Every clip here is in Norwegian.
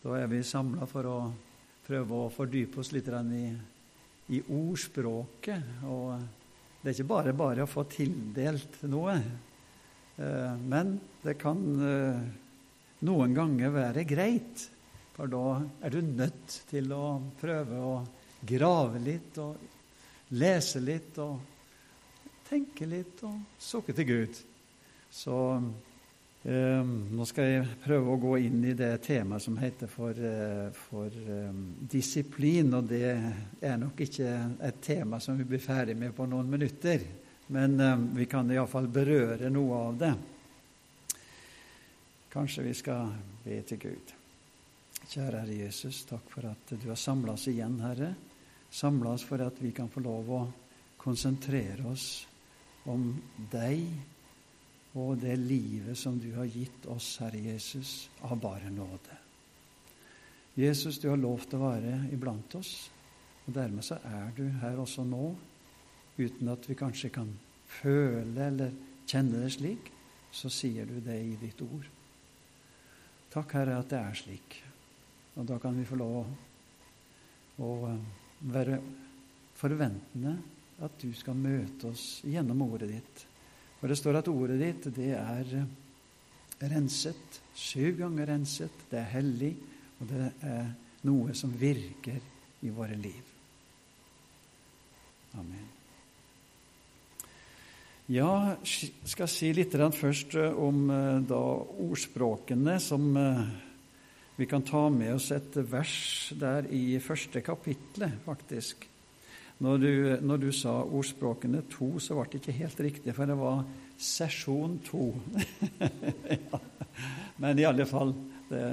Da er vi samla for å prøve å fordype oss litt i, i, ordspråket. Og det er ikke bare bare å få tildelt noe, eh, men det kan eh, noen ganger være greit. For da er du nødt til å prøve å grave litt og lese litt og tenke litt og sukke til Gud. Så eh, nå skal jeg prøve å gå inn i det temaet som heter for, eh, for eh, disiplin. Og det er nok ikke et tema som vi blir ferdig med på noen minutter. Men eh, vi kan iallfall berøre noe av det. Kanskje vi skal be til Gud. Kjære Herre Jesus, takk for at du har samla oss igjen, Herre. Samla oss for at vi kan få lov å konsentrere oss om deg og det livet som du har gitt oss, Herre Jesus, av bare nåde. Jesus, du har lov til å være iblant oss, og dermed så er du her også nå, uten at vi kanskje kan føle eller kjenne det slik, så sier du det i ditt ord. Takk, Herre, at det er slik. Og da kan vi få lov å, være forventende at du skal møte oss gjennom ordet ditt. For det står at ordet ditt, det er eh, renset. Syv ganger renset. Det er hellig, og det er noe som virker i våre liv. Amen. Ja, jeg skal si litt først eh, om eh, da, ordspråkene som vi kan ta med oss et vers der i første kapitlet, faktisk. Når du, når du, sa ordspråkene to, så ble det ikke helt riktig, for det var sesjon to. ja. Men i alle fall det,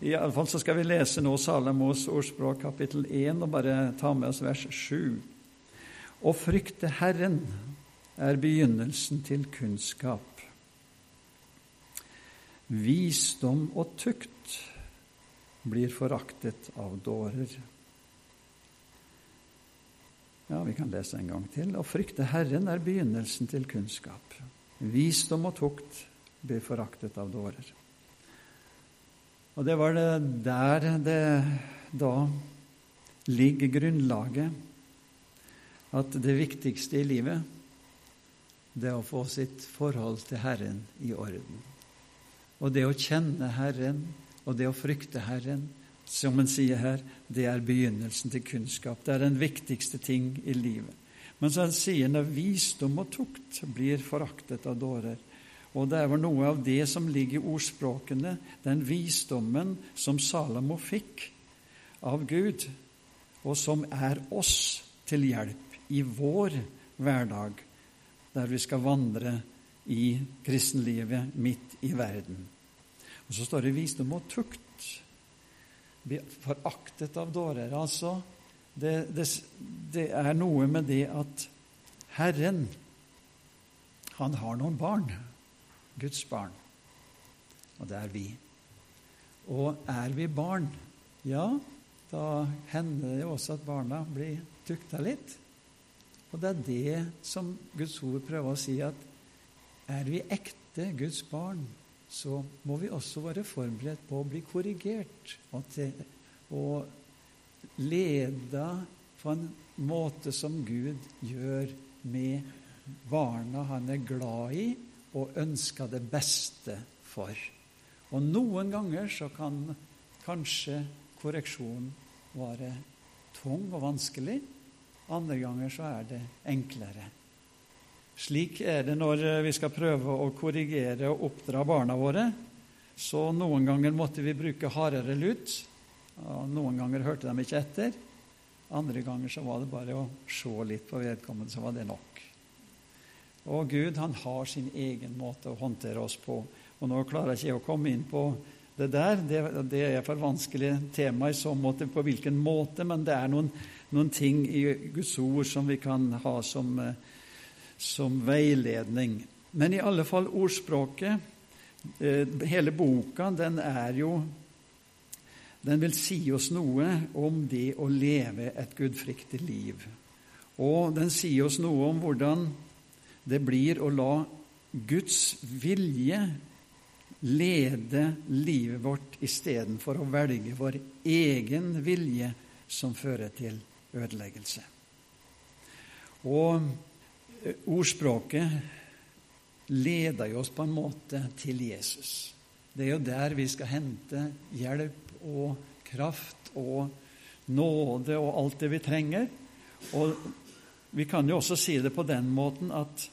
i alle fall så skal vi lese nå Salamos ordspråk kapittel 1 og bare ta med oss vers 7. Å frykte Herren er begynnelsen til kunnskap. Visdom og tukt blir foraktet av dårer. Ja, vi kan lese en gang til. Å frykte Herren er begynnelsen til kunnskap. Visdom og tukt blir foraktet av dårer. Og det var det der det da ligger grunnlaget at det viktigste i livet, det er å få sitt forhold til Herren i orden. Og det å kjenne Herren og det å frykte Herren, som en sier her, det er begynnelsen til kunnskap. Det er den viktigste ting i livet. Men så sier han at visdom og tukt blir foraktet av dårer. Og det er vel noe av det som ligger i ordspråkene, den visdommen som Salomo fikk av Gud, og som er oss til hjelp i vår hverdag, der vi skal vandre i kristenlivet midt i verden. Og så står det visdom og tukt blir foraktet av dårer. Altså, det, det, det, er noe med det at Herren, han har noen barn. Guds barn. Og det er vi. Og er vi barn, ja, da hender det også at barna blir tukta litt. Og det er det som Guds ord prøver å si, at er vi ekte Guds barn, så må vi også være forberedt på å bli korrigert og, til, og leda på en måte som Gud gjør med barna han er glad i og ønsker det beste for. Og noen ganger så kan kanskje korreksjon være tung og vanskelig. Andre ganger så er det enklere. Slik er det når eh, vi skal prøve å korrigere og oppdra barna våre. Så noen ganger måtte vi bruke hardere lut. Og noen ganger hørte de ikke etter. Andre ganger så var det bare å se litt på vedkommende, så var det nok. Og Gud han har sin egen måte å håndtere oss på. Og nå klarer jeg ikke å komme inn på det der. Det, det er for vanskelig tema i så måte på hvilken måte, men det er noen, noen ting i Guds ord som vi kan ha som eh, som veiledning. Men i alle fall ordspråket, eh, hele boka, den er jo Den vil si oss noe om det å leve et gudfryktig liv. Og den sier oss noe om hvordan det blir å la Guds vilje lede livet vårt istedenfor å velge vår egen vilje som fører til ødeleggelse. Og ordspråket leder jo oss på en måte til Jesus. Det er jo der vi skal hente hjelp og kraft og nåde og alt det vi trenger. Og vi kan jo også si det på den måten at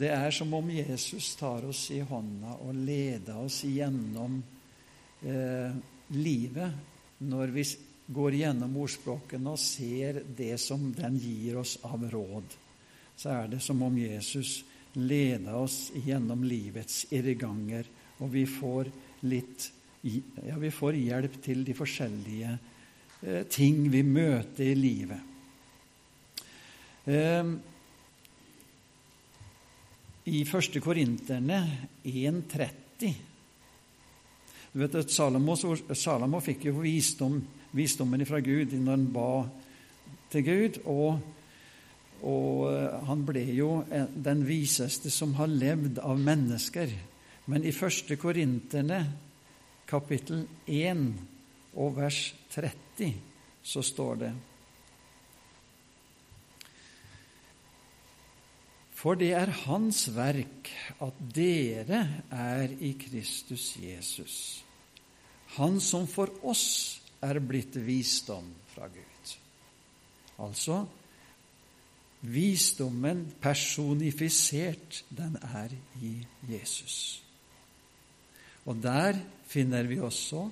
det er som om Jesus tar oss i hånda og leder oss gjennom eh, livet når vi går gjennom ordspråkene og ser det som den gir oss av råd. Så er det som om Jesus leder oss gjennom livets irrganger, og vi får litt ja, vi får hjelp til de forskjellige eh, ting vi møter i livet. Eh, I 1. Korinterne 1,30 Du vet at Salomo, Salomo fikk jo visdom, visdommen fra Gud når han ba til Gud. og og eh, han ble jo den viseste som har levd av mennesker. Men i første Korinterne kapittel 1 og vers 30 så står det For det er Hans verk at dere er i Kristus Jesus, Han som for oss er blitt visdom fra Gud. Altså visdommen personifisert, den er i Jesus. Og der finner vi også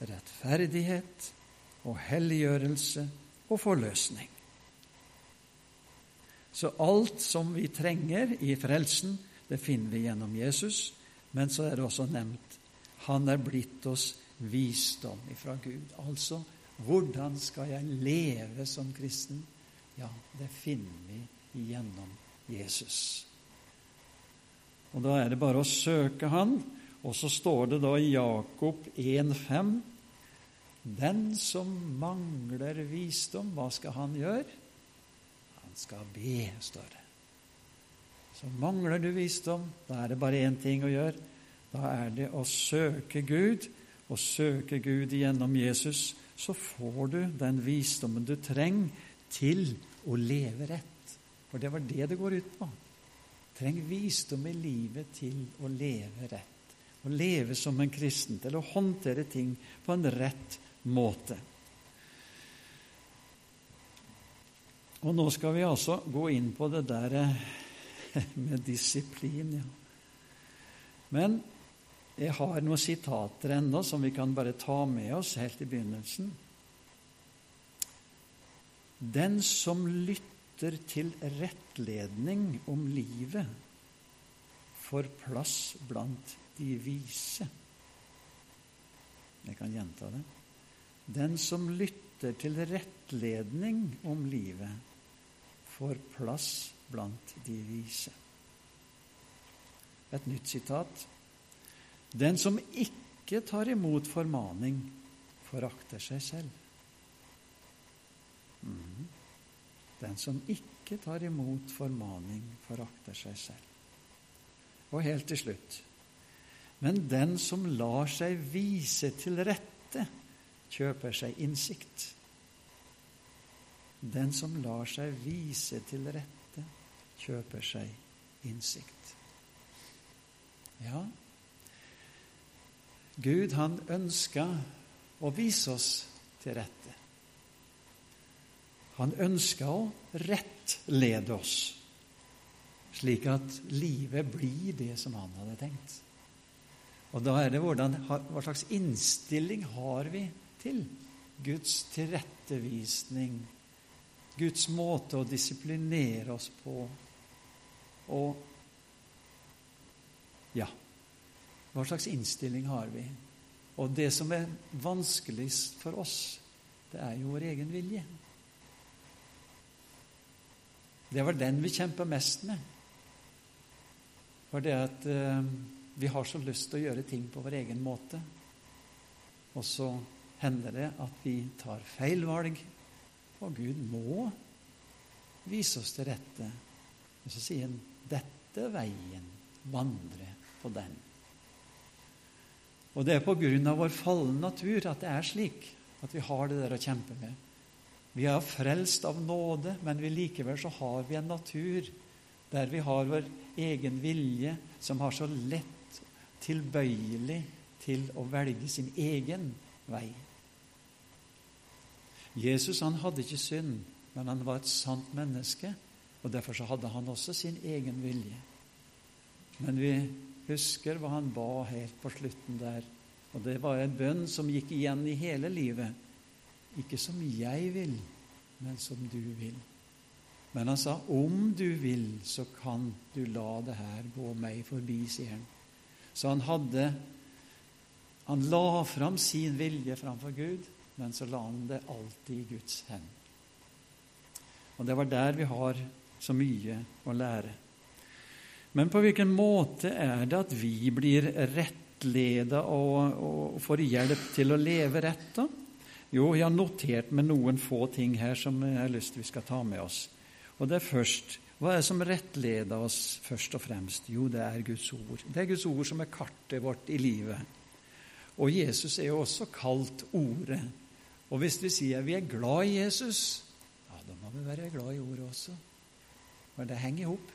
rettferdighet og helliggjørelse og forløsning. Så alt som vi trenger i frelsen, det finner vi gjennom Jesus. Men så er det også nevnt han er blitt oss visdom ifra Gud. Altså hvordan skal jeg leve som kristen? Ja, det finner vi gjennom Jesus. Og da er det bare å søke Han og så står det da i Jakob 1,5.: Den som mangler visdom, hva skal han gjøre? Han skal be, står det. Så mangler du visdom, da er det bare én ting å gjøre. Da er det å søke Gud, og søke Gud gjennom Jesus. Så får du den visdommen du trenger til å leve rett. For det var det det går ut på. Treng visdom i livet til å leve rett å leve som en kristen, til å håndtere ting på en rett måte. Og nå skal vi altså gå inn på det der eh, med disiplin. Ja. Men jeg har noen sitater ennå som vi kan bare ta med oss helt i begynnelsen. Den som lytter til rettledning om livet, får plass blant de vise. Jeg kan gjenta det. Den som lytter til rettledning om livet, får plass blant de vise. Et nytt sitat. Den som ikke tar imot formaning, forakter seg selv. Mm. Den som ikke tar imot formaning, forakter seg selv. Og helt til slutt men den som lar seg vise til rette, kjøper seg innsikt. Den som lar seg vise til rette, kjøper seg innsikt. Ja, Gud, han ønska å vise oss til rette. Han ønsker å rettlede oss, slik at livet blir det som han hadde tenkt. Og da er det hvordan, hva slags innstilling har vi til Guds tilrettevisning, Guds måte å disiplinere oss på, og ja Hva slags innstilling har vi? Og det som er vanskeligst for oss, det er jo vår egen vilje. Det var den vi kjemper mest med. For det at eh, vi har så lyst til å gjøre ting på vår egen måte, og så hender det at vi tar feil valg, og Gud må vise oss til rette. Og så sier han 'Dette veien, vandre på den'. Og det er på grunn av vår falne natur at det er slik at vi har det der å kjempe med. Vi er frelst av nåde, men vi likevel så har vi en natur der vi har vår egen vilje, som har så lett tilbøyelig til å velge sin egen vei. Jesus han hadde ikke synd, men han var et sant menneske, og derfor så hadde han også sin egen vilje. Men vi husker hva han ba helt på slutten der, og det var en bønn som gikk igjen i hele livet. Ikke som jeg vil, men som du vil. Men han sa, om du vil, så kan du la det her gå meg forbi, sier han. Så han hadde Han la fram sin vilje framfor Gud, men så la han det alltid i Guds hender. Og det var der vi har så mye å lære. Men på hvilken måte er det at vi blir rettleda og, og får hjelp til å leve rett, da? Jo, jeg har notert med noen få ting her som jeg har lyst til vi skal ta med oss. Og det er først Hva er det som rettleder oss først og fremst? Jo, det er Guds ord. Det er Guds ord som er kartet vårt i livet. Og Jesus er jo også kalt Ordet. Og hvis vi sier vi er glad i Jesus, ja, da må vi være glad i Ordet også. For det henger i hop.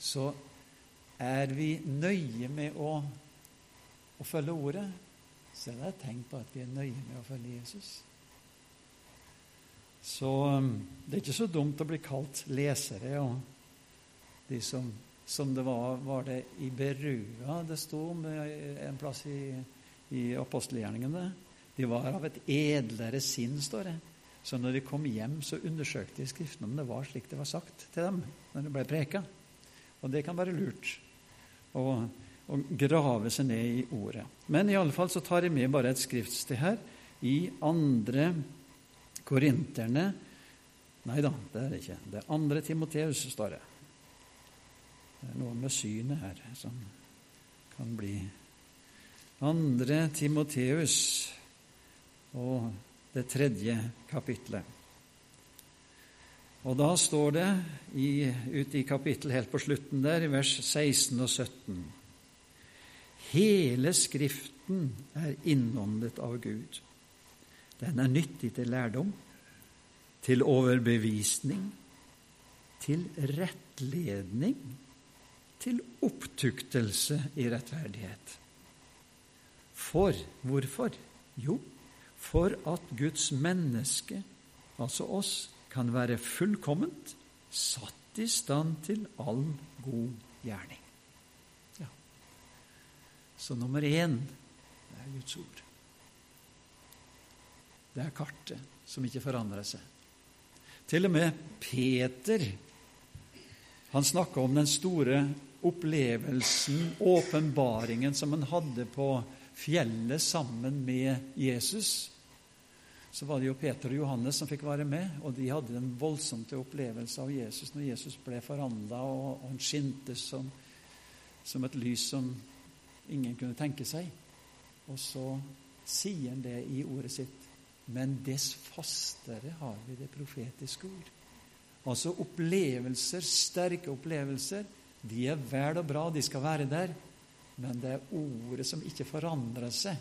Så er vi nøye med å, å følge Ordet, så det et tegn på at vi er nøye med å følge Jesus. Så um, det er ikke så dumt å bli kalt lesere. Og de som, som det var, var det i Berua det sto om en plass i, i apostelgjerningene. De var av et edlere sinn, står det. Så når de kom hjem, så undersøkte de Skriften om det var slik det var sagt til dem når det ble preka. Og det kan være lurt. Og og grave seg ned i ordet. Men i alle fall så tar jeg med bare et skriftsted her, i andre Korinterne Nei da, det er det ikke. Det er andre Timoteus, står det. Det er noe med synet her som kan bli Andre Timoteus og det tredje kapitlet. Og da står det i, ute i kapittelet helt på slutten der, i vers 16 og 17 Hele Skriften er innåndet av Gud. Den er nyttig til lærdom, til overbevisning, til rettledning, til opptuktelse i rettferdighet. For hvorfor? Jo, for at Guds menneske, altså oss, kan være fullkomment, satt i stand til all god gjerning. Så nummer én det er Guds ord. Det er kartet som ikke forandrer seg. Til og med Peter han snakka om den store opplevelsen, åpenbaringen, som han hadde på fjellet sammen med Jesus. Så var det jo Peter og Johannes som fikk være med, og de hadde en voldsomt opplevelse av Jesus når Jesus ble forandra, og han skinte som, som et lys som ingen kunne tenke seg. Og så sier han det i ordet sitt. Men dess fastere har vi det profetiske ord. Altså opplevelser, sterke opplevelser, de er vel og bra, de skal være der. Men det er ordet som ikke forandrer seg,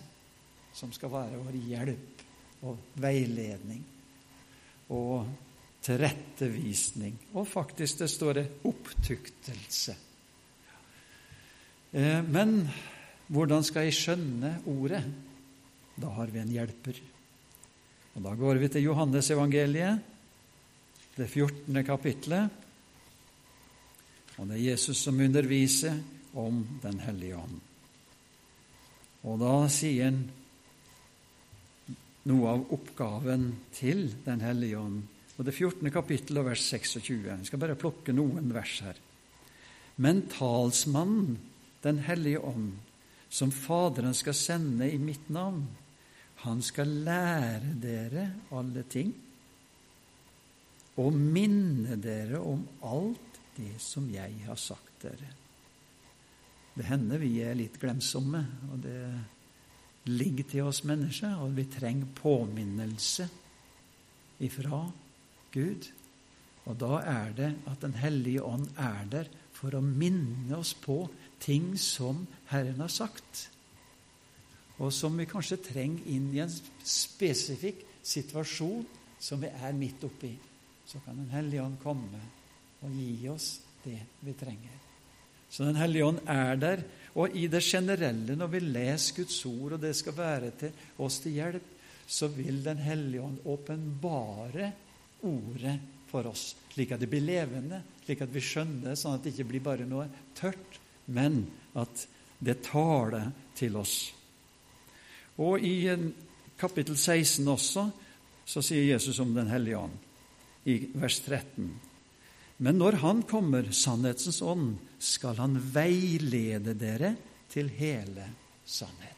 som skal være vår hjelp og veiledning og tilrettevisning. Og faktisk, det står det opptuktelse. Eh, men hvordan skal jeg skjønne ordet? Da har vi en hjelper. Og Da går vi til Johannesevangeliet, det 14. kapitlet. Og det er Jesus som underviser om Den hellige ånd. Og da sier han noe av oppgaven til Den hellige ånd. Og det 14. kapittel og vers 26. Jeg skal bare plukke noen vers her. Men talsmannen den hellige ånd, som Faderen skal sende i mitt navn. Han skal lære dere alle ting og minne dere om alt det som jeg har sagt dere. Det hender vi er litt glemsomme, og det ligger til oss mennesker, og vi trenger påminnelse ifra Gud. Og da er det at Den hellige ånd er der for å minne oss på ting som Herren har sagt. og som vi kanskje trenger inn i en spesifikk situasjon som vi er midt oppi, så kan Den hellige ånd komme og gi oss det vi trenger. Så Den hellige ånd er der. Og i det generelle, når vi leser Guds ord, og det skal være til oss til hjelp, så vil Den hellige ånd åpenbare ordet for oss, slik at det blir levende, slik at vi skjønner, sånn at det ikke blir bare noe tørt, men at det taler til oss. Og i kapittel 16 også så sier Jesus om Den hellige ånd, i vers 13. Men når Han kommer, sannhetens ånd, skal Han veilede dere til hele sannheten.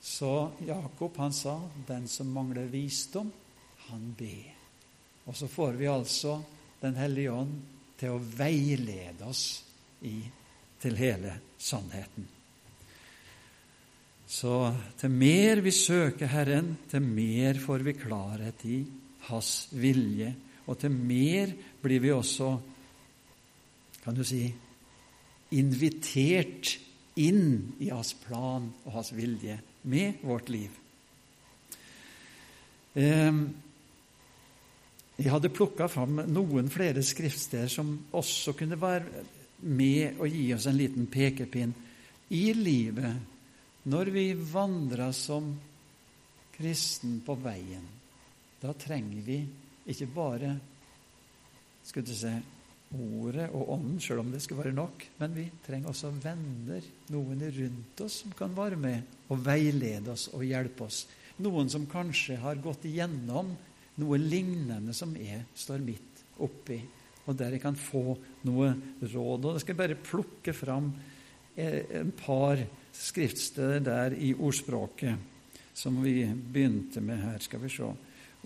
Så Jakob han sa, 'Den som mangler visdom, han ber'. Og så får vi altså Den hellige ånd til å veilede oss i, til hele sannheten. Så til mer vi søker Herren, til mer får vi klarhet i Hans vilje. Og til mer blir vi også, kan du si, invitert inn i Hans plan og Hans vilje med vårt liv. Ehm, jeg hadde plukka fram noen flere skriftsteder som også kunne være med og gi oss en liten pekepinn i livet når vi vandrer som kristen på veien, da trenger vi ikke bare skulle du ordet og ånden, selv om det skulle være nok, men vi trenger også venner, noen rundt oss som kan være med og veilede oss og hjelpe oss. Noen som kanskje har gått igjennom noe lignende som jeg står midt oppi, og der jeg kan få noe råd. Og jeg skal bare plukke fram eh, en par skriftsteder der i ordspråket som vi begynte med her. Skal vi se.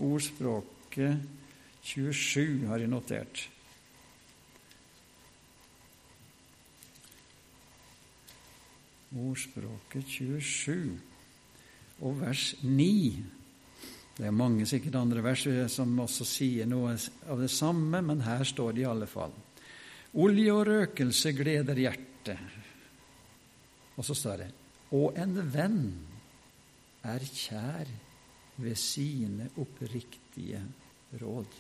Ordspråket 27 har jeg notert. Ordspråket 27 og vers 9. Det er mange sikkert andre vers som også sier noe av det samme, men her står det i alle fall. Olje og røkelse gleder hjertet, og så står det Og en venn er kjær ved sine oppriktige råd.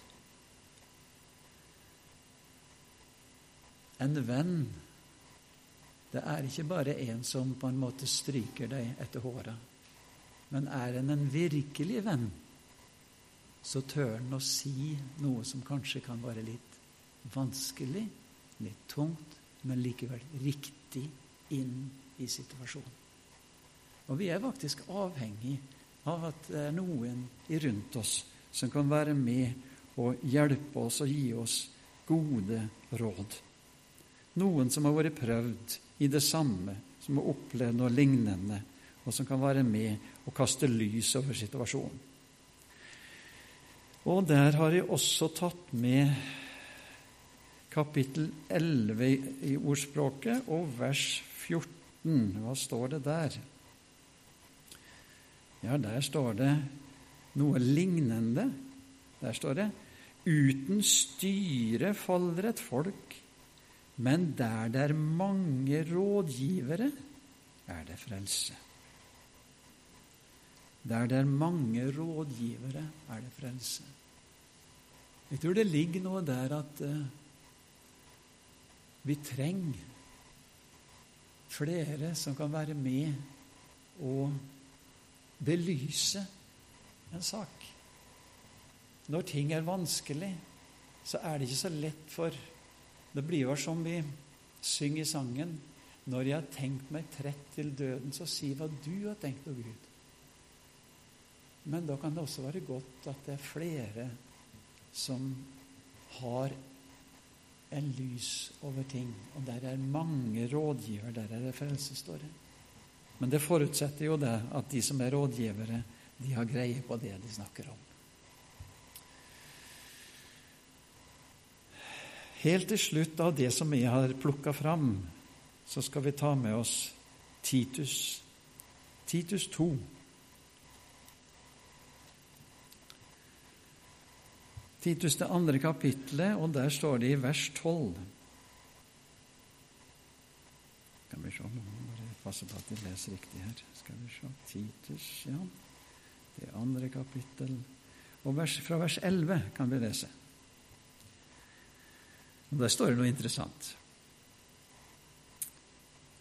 En venn, det er ikke bare en som på en måte stryker deg etter håra. Men er en en virkelig venn, så tør han å si noe som kanskje kan være litt vanskelig, litt tungt, men likevel riktig inn i situasjonen. Og vi er faktisk avhengig av at det er noen rundt oss som kan være med og hjelpe oss og gi oss gode råd. Noen som har vært prøvd i det samme, som har opplevd noe lignende, og som kan være med og kaste lys over situasjonen. Og der har jeg også tatt med kapittel 11 i ordspråket og vers 14. Hva står det der? Ja, der står det noe lignende. Der står det Uten styre faller et folk, men der det er mange rådgivere, er det frelse. Der det er mange rådgivere, er det frelse. Jeg tror det ligger noe der at uh, vi trenger flere som kan være med og belyse en sak. Når ting er vanskelig, så er det ikke så lett for Det blir jo som vi synger i sangen Når jeg har tenkt meg trett til døden, så si hva du har tenkt å Gud. Men da kan det også være godt at det er flere som har en lys over ting. Og der er mange rådgivere. Der er det frelse. Men det forutsetter jo det at de som er rådgivere, de har greie på det de snakker om. Helt til slutt av det som jeg har plukka fram, så skal vi ta med oss Titus. Titus 2. Titus det andre kapitlet, og der står det i vers 12 Kan vi se, nå må bare Passe på at jeg leser riktig her. Skal vi se Titus, ja. Det andre kapittel. Og vers, fra vers 11 kan vi lese. Og Der står det noe interessant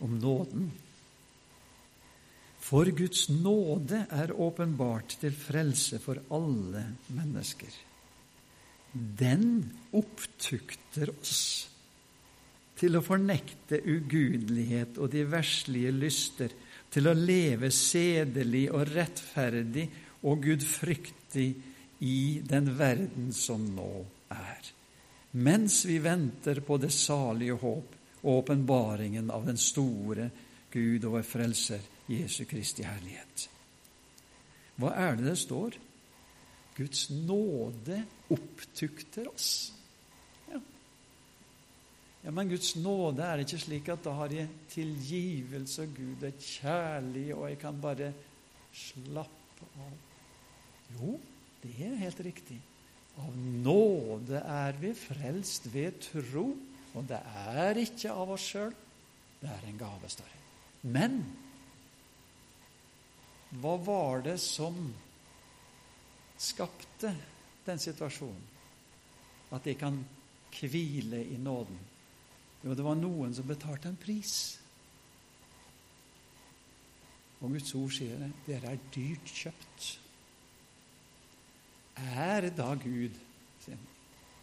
om nåden. For Guds nåde er åpenbart til frelse for alle mennesker. Den opptukter oss til å fornekte ugudelighet og de verslige lyster, til å leve sedelig og rettferdig og gudfryktig i den verden som nå er, mens vi venter på det salige håp og åpenbaringen av den store Gud og vår Frelser, Jesu Kristi herlighet. Hva er det det står? Guds nåde opptukter oss. Ja, Men Guds nåde er ikke slik at da har jeg tilgivelse, og Gud er kjærlig, og jeg kan bare slappe av. Jo, det er helt riktig. Av nåde er vi frelst ved tro, og det er ikke av oss sjøl. Det er en gave, står det. Men hva var det som skapte den situasjonen? At de kan hvile i nåden? Jo, det var noen som betalte en pris. Og Guds ord sier det. Dere er dyrt kjøpt. Er da Gud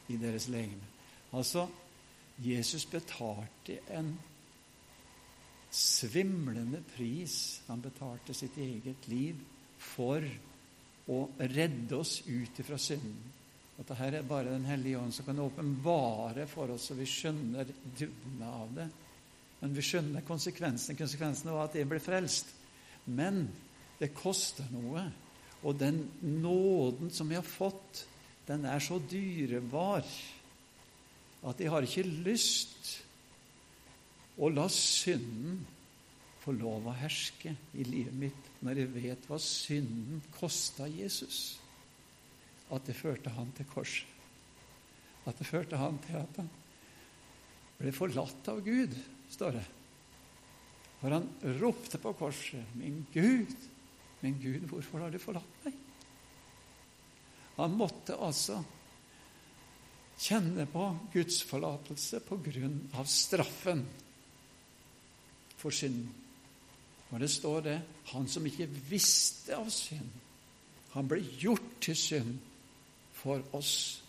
i deres legeme? Altså, Jesus betalte en svimlende pris. Han betalte sitt eget liv for å redde oss ut fra synden. Dette her er bare Den hellige ånd som kan åpenbare for oss, så vi skjønner dybden av det. Men vi skjønner konsekvensene. Konsekvensene var at jeg ble frelst. Men det koster noe. Og den nåden som jeg har fått, den er så dyrebar at jeg har ikke lyst å la synden få lov å herske i livet mitt når jeg vet hva synden kosta Jesus at det førte han til korset. At det førte han til at han ble forlatt av Gud, står det. For han ropte på korset, 'Min Gud, min Gud, hvorfor har du forlatt meg?' Han måtte altså kjenne på Guds forlatelse på grunn av straffen for synden. Og det står det 'Han som ikke visste av synd', han ble gjort til synd for oss,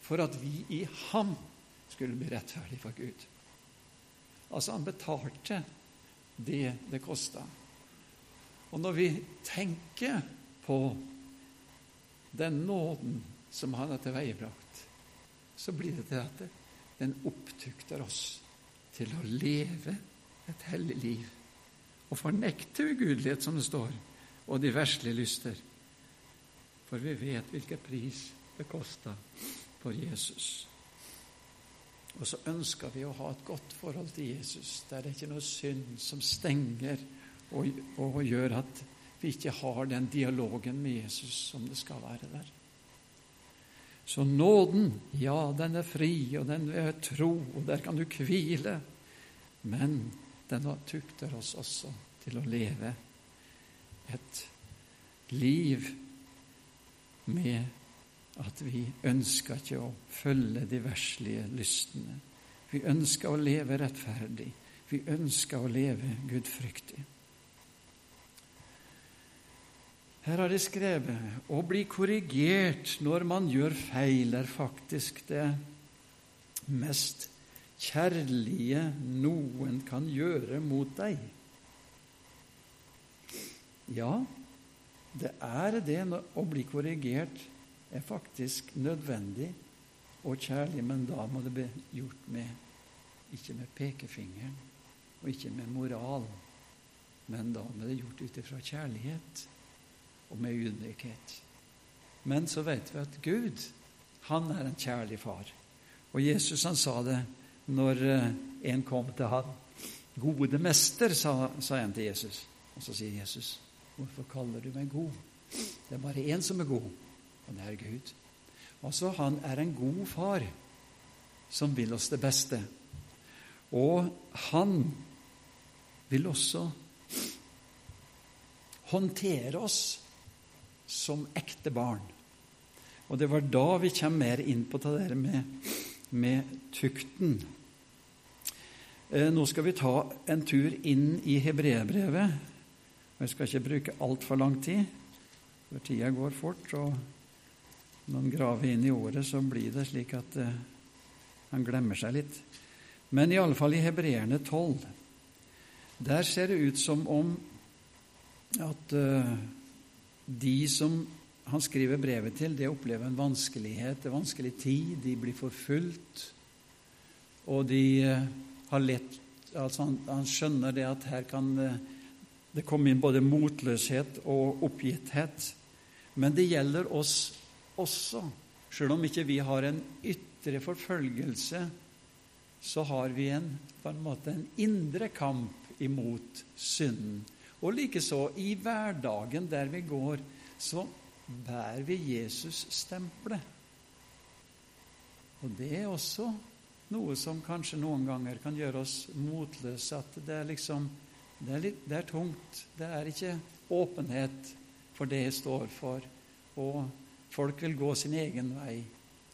for at vi i ham skulle bli rettferdige for Gud. Altså, han betalte det det kosta. Og når vi tenker på den nåden som han har tilveiebrakt, så blir det til at den opptukter oss til å leve et hellig liv og fornekte ugudelighet, som det står, og de verslige lyster. For vi vet hvilken pris det kosta for Jesus. Og så ønsker vi å ha et godt forhold til Jesus, der det ikke er noe synd som stenger og, og gjør at vi ikke har den dialogen med Jesus som det skal være der. Så nåden, ja, den er fri, og den er tro, og der kan du hvile. Men den tukter oss også til å leve et liv med at vi ønsker ikke å følge de verslige lystene. Vi ønsker å leve rettferdig. Vi ønsker å leve gudfryktig. Her har de skrevet å bli korrigert når man gjør feil, er faktisk det mest kjærlige noen kan gjøre mot deg. Ja, det er det å bli korrigert er faktisk nødvendig og kjærlig, men da må det bli gjort med ikke med pekefingeren og ikke med moral, men da må det gjort ut ifra kjærlighet og med ydmykhet. Men så vet vi at Gud, han er en kjærlig far. Og Jesus han sa det når eh, en kom til han. 'Gode mester', sa, sa en til Jesus. Og så sier Jesus, 'Hvorfor kaller du meg god?' Det er bare én som er god, og det er Gud. Altså, han er en god far som vil oss det beste. Og han vil også håndtere oss som ekte barn. Og det var da vi kommer mer inn på det der med, med tukten. Eh, nå skal vi ta en tur inn i hebreerbrevet. Jeg skal ikke bruke altfor lang tid, for tida går fort. og når man graver inn i året, så blir det slik at uh, han glemmer seg litt. Men i alle fall i Hebreerne 12, der ser det ut som om at uh, de som han skriver brevet til, det opplever en vanskelighet, en vanskelig tid. De blir forfulgt, og de uh, har lett altså han, han, skjønner det at her kan det komme inn både motløshet og oppgitthet. Men det gjelder oss også. Selv om ikke vi har en ytre forfølgelse, så har vi en, på en måte en indre kamp imot synden. Og likeså i hverdagen der vi går, så bærer vi Jesus-stempelet. Og det er også noe som kanskje noen ganger kan gjøre oss motløse. At det er liksom det er, litt, det er tungt. Det er ikke åpenhet for det jeg står for. Og Folk vil gå sin egen vei.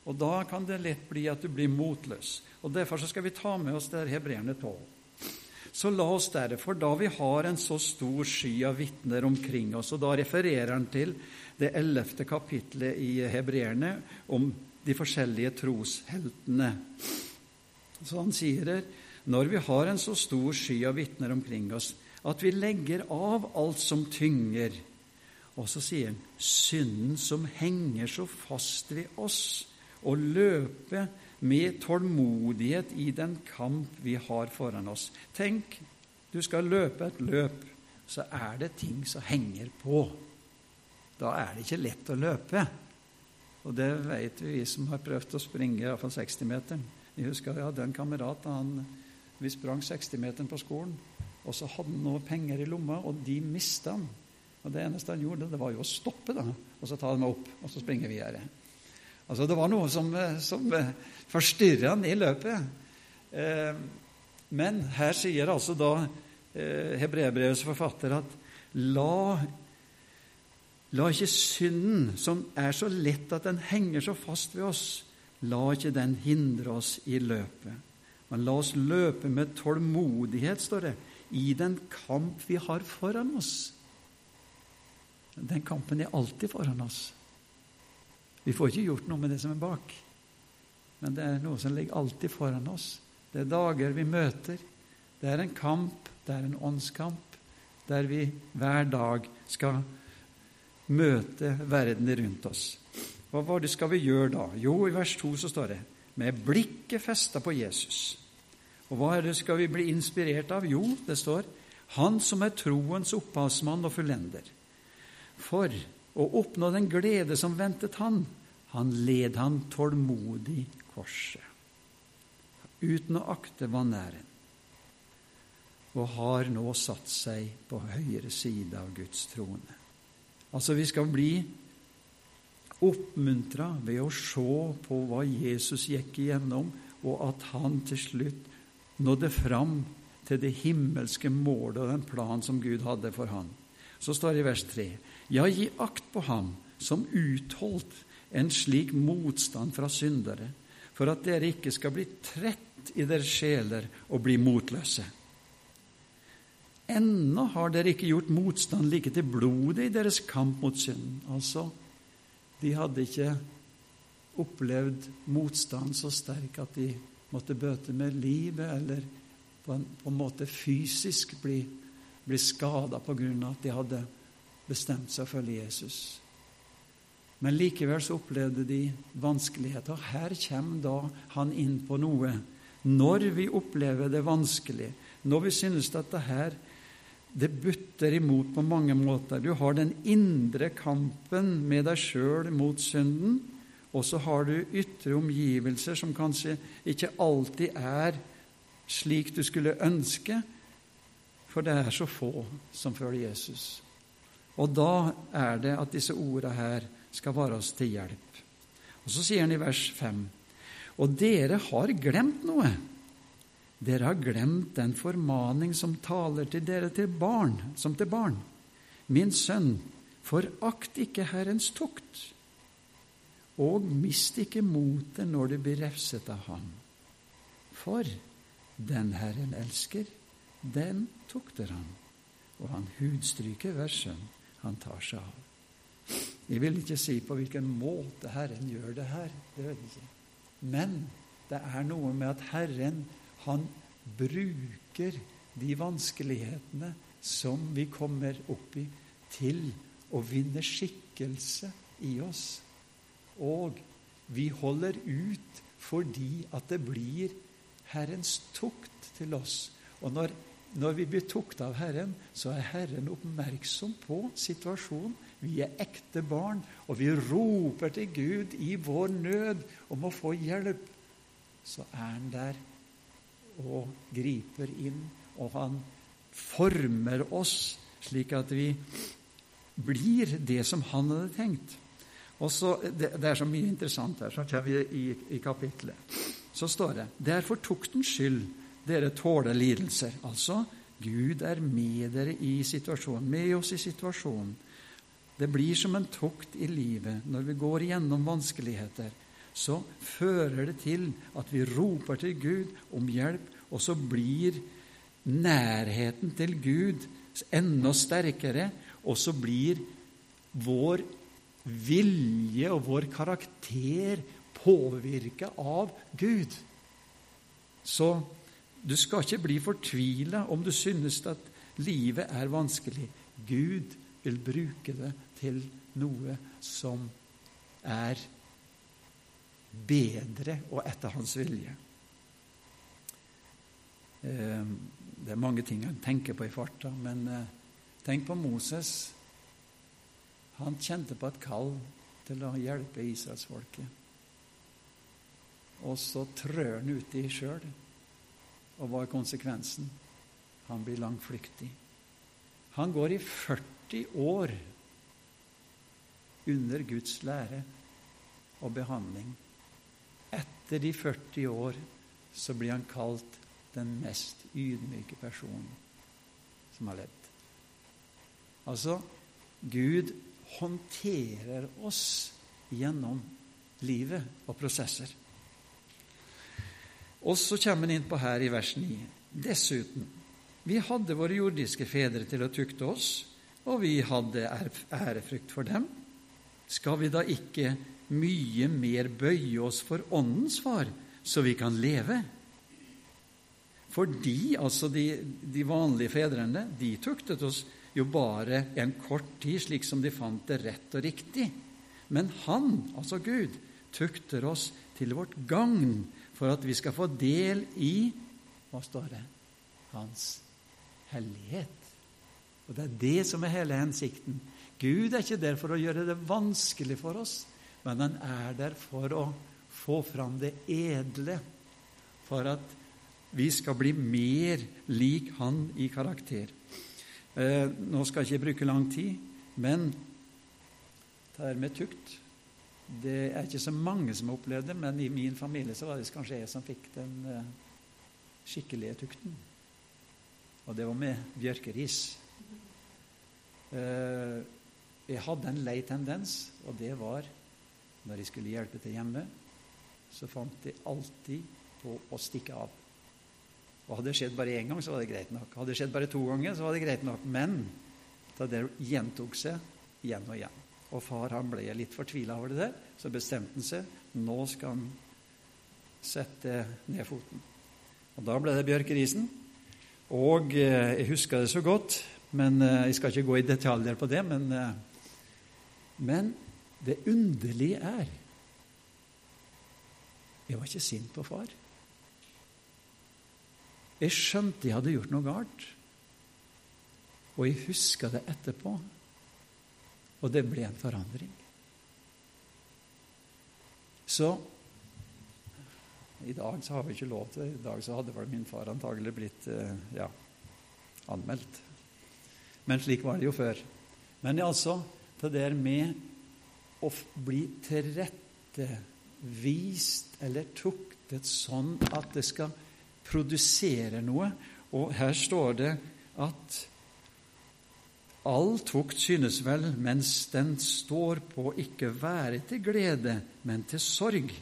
Og da kan det lett bli at du blir motløs. Og Derfor skal vi ta med oss der hebreerne 12. Så la oss derfor, da vi har en så stor sky av vitner omkring oss, og da refererer han til det ellevte kapitlet i hebreerne om de forskjellige trosheltene. Så han sier her når vi har en så stor sky av vitner omkring oss, at vi legger av alt som tynger, og så sier han synden som henger så fast ved oss, og løpe med tålmodighet i den kamp vi har foran oss. Tenk, du skal løpe et løp, så er det ting som henger på. Da er det ikke lett å løpe. Og det vet vi, vi som har prøvd å springe iallfall 60-meteren. Jeg husker jeg hadde en kamerat han, vi sprang 60-meteren på skolen. Og så hadde han noe penger i lomma, og de mista han. Og Det eneste han gjorde, det var jo å stoppe, da, og så ta dem opp og så springe videre. Altså Det var noe som, eh, som eh, forstyrra han i løpet. Eh, men her sier altså da hebreerbrevets forfatter at la, la ikke synden, som er så lett at den henger så fast ved oss, la ikke den hindre oss i løpet. Men la oss løpe med tålmodighet, står det, i den kamp vi har foran oss. Den kampen er alltid foran oss. Vi får ikke gjort noe med det som er bak, men det er noe som ligger alltid foran oss. Det er dager vi møter. Det er en kamp, det er en åndskamp, der vi hver dag skal møte verden rundt oss. Hva var det skal vi gjøre da? Jo, i vers 2 så står det med blikket festa på Jesus. Og hva er det skal vi bli inspirert av? Jo, det står Han som er troens opphavsmann og fullender for å oppnå den glede som ventet han. Han led han tålmodig korset, uten å akte vanæren, og har nå satt seg på høyre side av Guds trone. Altså, vi skal bli oppmuntra ved å se på hva Jesus gikk igjennom, og at han til slutt nådde fram til det himmelske målet og den plan som Gud hadde for han. Så står det i vers 3.: ja, gi akt på ham som utholdt en slik motstand fra syndere, for at dere ikke skal bli trett i deres sjeler og bli motløse. Ennå har dere ikke gjort motstand like til blodet i deres kamp mot synden. Altså, de hadde ikke opplevd motstand så sterk at de måtte bøte med livet, eller på en, på en måte fysisk bli, bli skada av at de hadde bestemt seg for å følge Jesus. Men likevel så opplevde de vanskeligheter. Her kommer da han inn på noe. Når vi opplever det vanskelig, når vi synes at det her det butter imot på mange måter Du har den indre kampen med deg sjøl mot synden, og så har du ytre omgivelser som kanskje ikke alltid er slik du skulle ønske, for det er så få som følger Jesus. Og da er det at disse ordene her skal være oss til hjelp. Og Så sier han i vers 5.: Og dere har glemt noe. dere har glemt den formaning som taler til dere til barn, som til barn. Min sønn, forakt ikke Herrens tukt, og mist ikke motet når du blir refset av ham. For den Herren elsker, den tukter han, og han hudstryker hver sønn han tar seg av. Jeg vil ikke si på hvilken måte Herren gjør det her. det vet jeg ikke. Men det er noe med at Herren han bruker de vanskelighetene som vi kommer opp i, til å vinne skikkelse i oss. Og vi holder ut fordi at det blir Herrens tukt til oss. Og når, når vi blir tukt av Herren, så er Herren oppmerksom på situasjonen. Vi er ekte barn, og vi roper til Gud i vår nød om å få hjelp. Så er Han der og griper inn, og Han former oss slik at vi blir det som Han hadde tenkt. Og så, det, det, er så mye interessant her. Så kommer vi i, i kapitlet. Så står det Det er for tuktens skyld dere tåler lidelser. Altså, Gud er med dere i situasjonen, med oss i situasjonen. Det blir som en tokt i livet når vi går gjennom vanskeligheter. Så fører det til at vi roper til Gud om hjelp, og så blir nærheten til Gud enda sterkere, og så blir vår vilje og vår karakter påvirka av Gud. Så du skal ikke bli fortvila om du synes at livet er vanskelig. Gud vil bruke det til noe som er bedre og etter hans vilje. Ehm, det er mange ting han tenker på i farta, men eh, tenk på Moses. Han kjente på et kall til å hjelpe israelsfolket. Og så trør han uti sjøl. Og hva er konsekvensen? Han blir langflyktig. Han går i 40 år under Guds lære og behandling. Etter de 40 år så blir han kalt den mest ydmyke personen som har levd. Altså, Gud håndterer oss gjennom livet og prosesser. Og så kommer han inn på her i vers 9. Dessuten, vi hadde våre jordiske fedre til å tukte oss, og vi hadde ærefrykt for dem. Skal vi da ikke mye mer bøye oss for Åndens far, så vi kan leve? Fordi altså de, de vanlige fedrene, de tuktet oss jo bare en kort tid, slik som de fant det rett og riktig. Men Han, altså Gud, tukter oss til vårt gagn for at vi skal få del i Hva står det? Hans hellighet. Og Det er det som er hele hensikten. Gud er ikke der for å gjøre det vanskelig for oss, men han er der for å få fram det edle, for at vi skal bli mer lik Han i karakter. Eh, nå skal jeg ikke bruke lang tid, men det her med tukt Det er ikke så mange som har opplevd det, men i min familie så var det kanskje jeg som fikk den eh, skikkelige tukten. Og det var med bjørkeris. Eh, jeg hadde en lei tendens, og det var når jeg skulle hjelpe til hjemme, så fant jeg alltid på å stikke av. Og Hadde det skjedd bare én gang, så var det greit nok. Hadde det skjedd bare to ganger, så var det greit nok. Men da det gjentok seg igjen og igjen. Og far han ble litt fortvila over det der, så bestemte han seg nå skal han sette ned foten. Og Da ble det bjørkerisen. Og eh, jeg husker det så godt, men eh, jeg skal ikke gå i detaljer på det. Men, eh, men det underlige er Jeg var ikke sint på far. Jeg skjønte jeg hadde gjort noe galt. Og jeg huska det etterpå. Og det ble en forandring. Så i dag så har vi ikke lov til det. I dag så hadde vel min far antagelig blitt eh, ja, anmeldt. Men slik var det jo før. Men altså det der med å bli tilrettevist eller tuktet sånn at det skal produsere noe. Og her står det at all tukt synes vel, mens den står på, ikke være til glede, men til sorg.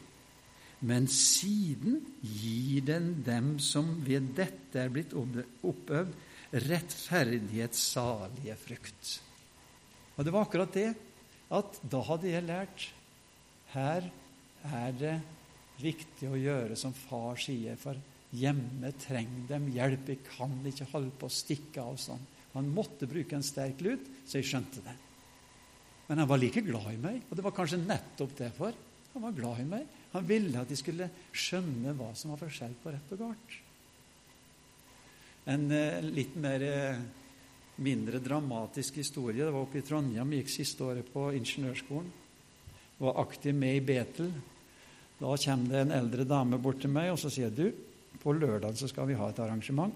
Men siden gir den dem som ved dette er blitt oppøvd, rettferdighetssalige frukt. Og det var akkurat det at da hadde jeg lært her er det viktig å gjøre som far sier, for hjemme trenger dem hjelp. Jeg kan ikke holde på å stikke av sånn. Han måtte bruke en sterk lut, så jeg skjønte det. Men han var like glad i meg, og det var kanskje nettopp derfor. Han var glad i meg. Han ville at de skulle skjønne hva som var forskjell på rett og galt. En eh, litt mer eh, mindre dramatisk historie. Det var oppe i Trondheim, gikk siste året på ingeniørskolen. Var aktiv med i Betel. Da kommer det en eldre dame bort til meg og så sier du, på lørdag så skal vi ha et arrangement.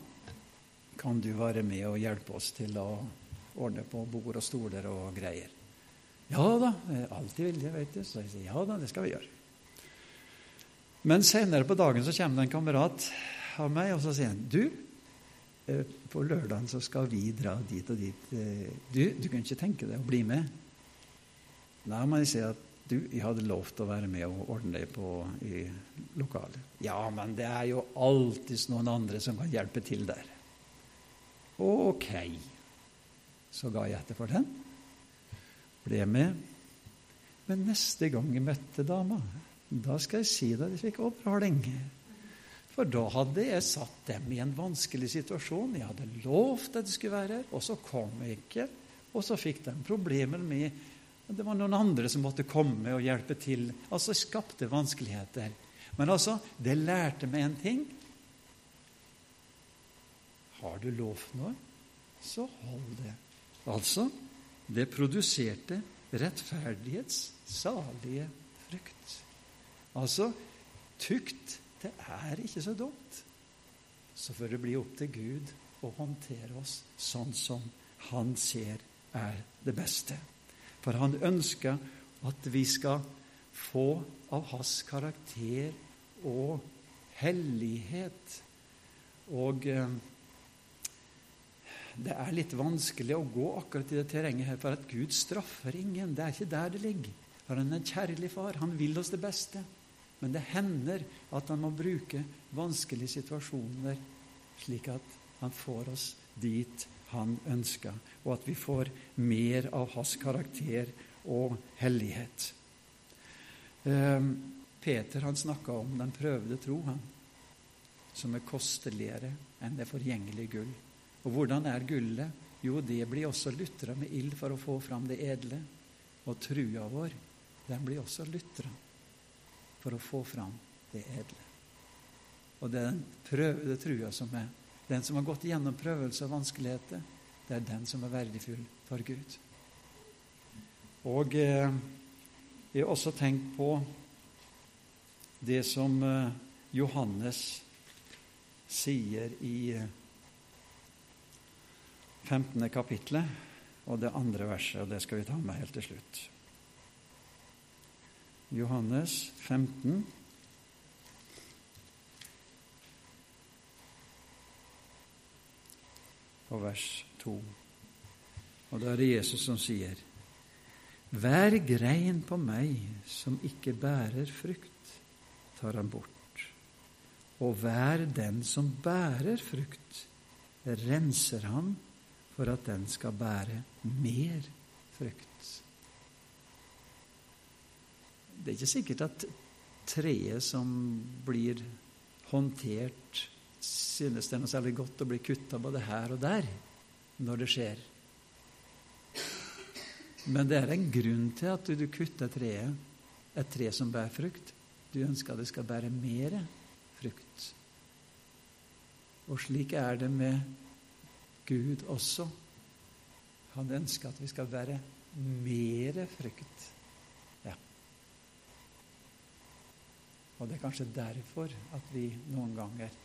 Kan du være med og hjelpe oss til å ordne på bord og stoler og greier? Ja da, jeg er alltid villig, vet du. Så jeg sier ja da, det skal vi gjøre. Men senere på dagen så kommer det en kamerat av meg, og så sier han du, på lørdagen så skal vi dra dit og dit. Eh, du, du kan ikke tenke deg å bli med? Da må jeg si at du, jeg hadde lovt å være med og ordne det på, i lokalet. Ja, men det er jo alltids noen andre som kan hjelpe til der. Ok. Så ga jeg etter for den. Ble med. Men neste gang jeg møtte dama, da skal jeg si det, de fikk oppdraling. For da hadde jeg satt dem i en vanskelig situasjon. Jeg hadde lovt at de skulle være her, og så kom jeg ikke. Og så fikk de problemer med Det var noen andre som måtte komme og hjelpe til. Altså skapte vanskeligheter. Men altså, det lærte meg en ting. Har du lovt noe, så hold det. Altså, det produserte rettferdighets salige frukt. Altså tukt det er ikke så dumt. Så får det bli opp til Gud å håndtere oss sånn som Han ser er det beste. For Han ønsker at vi skal få av hans karakter og hellighet. Og eh, det er litt vanskelig å gå akkurat i det terrenget her, for at Gud straffer ingen. Det er ikke der det ligger. For han er en kjærlig far. Han vil oss det beste. Men det hender at han må bruke vanskelige situasjoner slik at han får oss dit han ønsker, og at vi får mer av hans karakter og hellighet. Ehm, Peter han snakka om den prøvde tro, han, som er kosteligere enn det forgjengelige gull. Og hvordan er gullet? Jo, det blir også lutra med ild for å få fram det edle. Og trua vår, den blir også lutra for å få fram det edle. Og det er den prøvede trua som er den som har gått gjennom prøvelse og vanskeligheter, det er den som er verdifull for Gud. Og eh, jeg har også tenkt på det som eh, Johannes sier i 15. Eh, kapittelet og det andre verset, og det skal vi ta med helt til slutt. Johannes 15. Og vers 2. Og da er det Jesus som sier, Hver grein på meg som ikke bærer frukt, tar han bort. Og hver den som bærer frukt, renser han for at den skal bære mer frukt. Det er ikke sikkert at treet som blir håndtert, synes det er noe særlig godt å bli kutta både her og der når det skjer. Men det er en grunn til at du kutter treet, et tre som bærer frukt. Du ønsker at det skal bære mer frukt. Og slik er det med Gud også. Han ønsker at vi skal bære mer frukt. Og det er kanskje derfor at vi noen ganger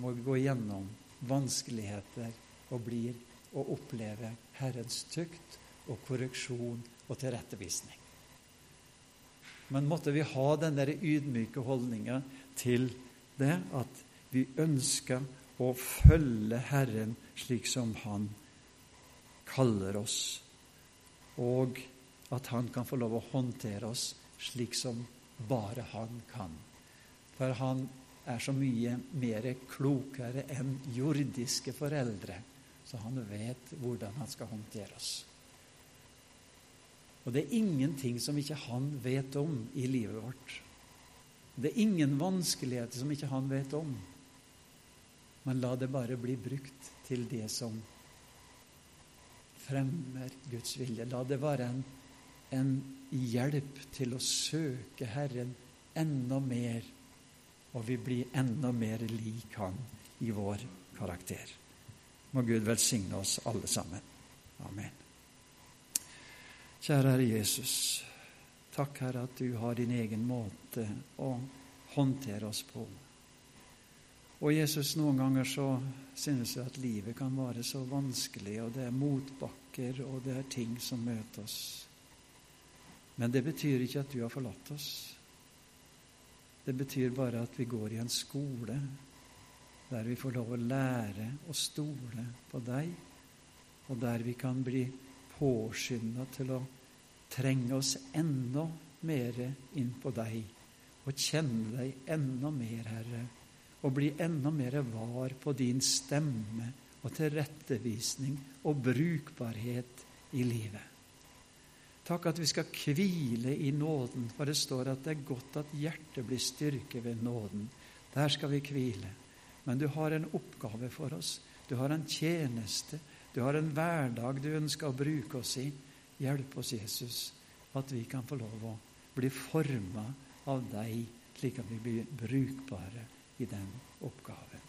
må gå gjennom vanskeligheter og blir og opplever Herrens tukt og korreksjon og tilrettevisning. Men måtte vi ha den der ydmyke holdninga til det at Vi ønsker å følge Herren slik som Han kaller oss, og at Han kan få lov å håndtere oss slik som bare Han kan. For Han er så mye mer klokere enn jordiske foreldre, så han vet hvordan han skal håndtere oss. Og det er ingenting som ikke han vet om i livet vårt. Det er ingen vanskeligheter som ikke han vet om. Men la det bare bli brukt til det som fremmer Guds vilje. La det være en, en hjelp til å søke Herren enda mer, og vi blir enda mer lik Han i vår karakter. Må Gud velsigne oss alle sammen. Amen. Kjære Herre Jesus. Takk, Herre, at du har din egen måte å håndtere oss på. Og Jesus, noen ganger så synes vi at livet kan være så vanskelig, og det er motbakker, og det er ting som møter oss. Men det betyr ikke at du har forlatt oss. Det betyr bare at vi går i en skole der vi får lov å lære å stole på deg, og der vi kan bli påskynda til å trenge oss enda mer inn på deg og kjenne deg enda mer, Herre, og bli enda mer var på din stemme og tilrettevisning og brukbarhet i livet. Takk at vi skal hvile i nåden, for det står at det er godt at hjertet blir styrket ved nåden. Der skal vi hvile. Men du har en oppgave for oss. Du har en tjeneste. Du har en hverdag du ønsker å bruke oss i. Hjelp oss, Jesus, at vi kan få lov å bli forma av deg, slik at vi blir brukbare i den oppgaven.